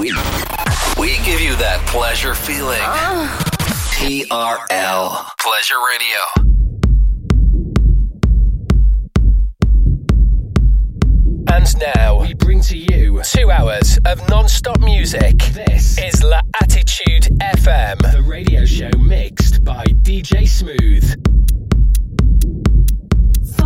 We, we give you that pleasure feeling. TRL. Pleasure Radio. And now we bring to you two hours of non-stop music. This is La Attitude FM, the radio show mixed by DJ Smooth.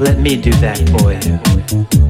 Let me do that for you.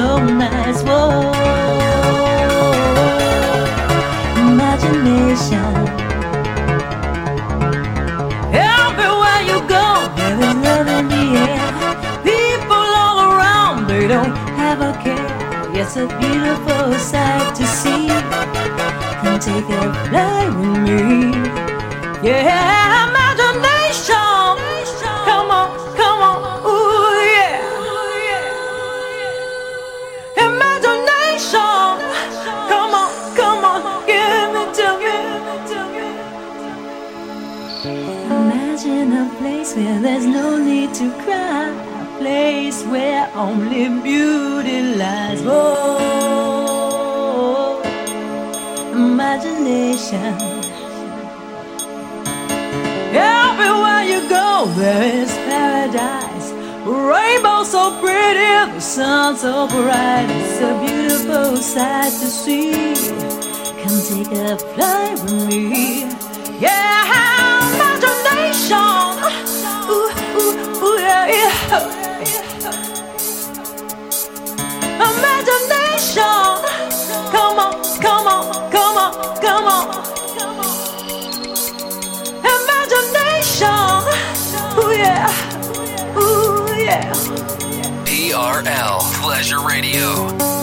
so nice. Whoa, imagination. Everywhere you go, there is love in the air. People all around, they don't have a care. It's a beautiful sight to see. Come take a flight with me. Yeah, imagination. Where there's no need to cry. A place where only beauty lies. Oh, imagination. Everywhere you go, there is paradise. Rainbow so pretty, the sun so bright. It's a beautiful sight to see. Come take a flight with me. Yeah, imagination. Imagination. Come on, come on, come on, come on. Imagination. Ooh, yeah. Ooh, yeah. TRL Pleasure Radio.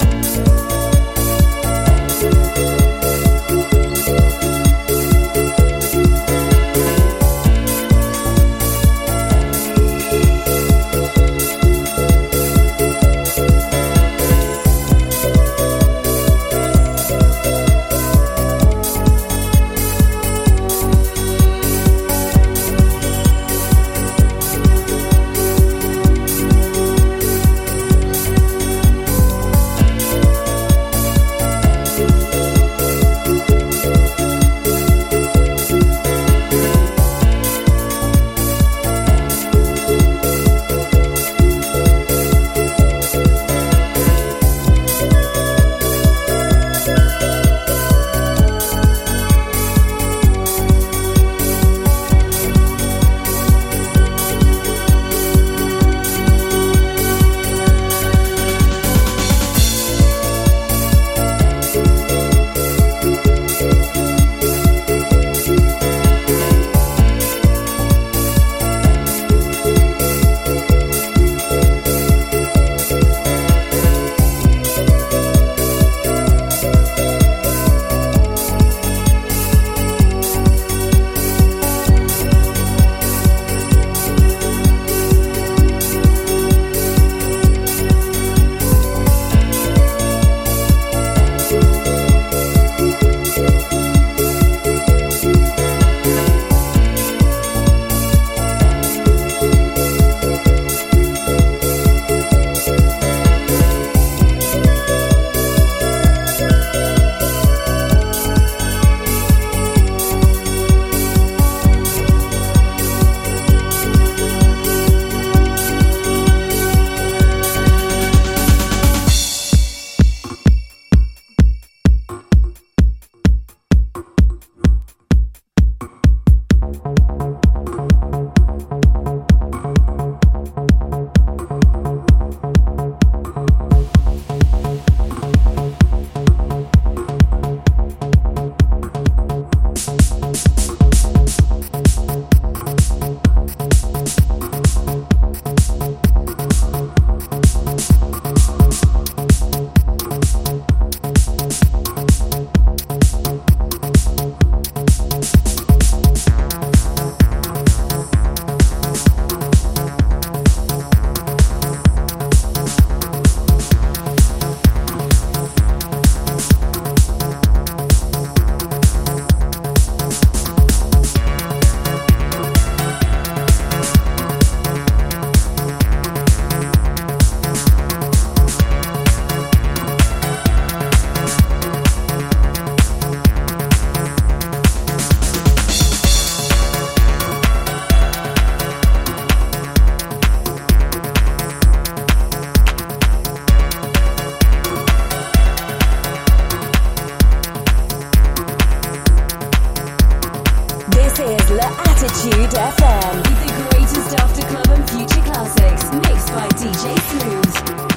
the greatest after club and future classics, mixed by DJ Smooth.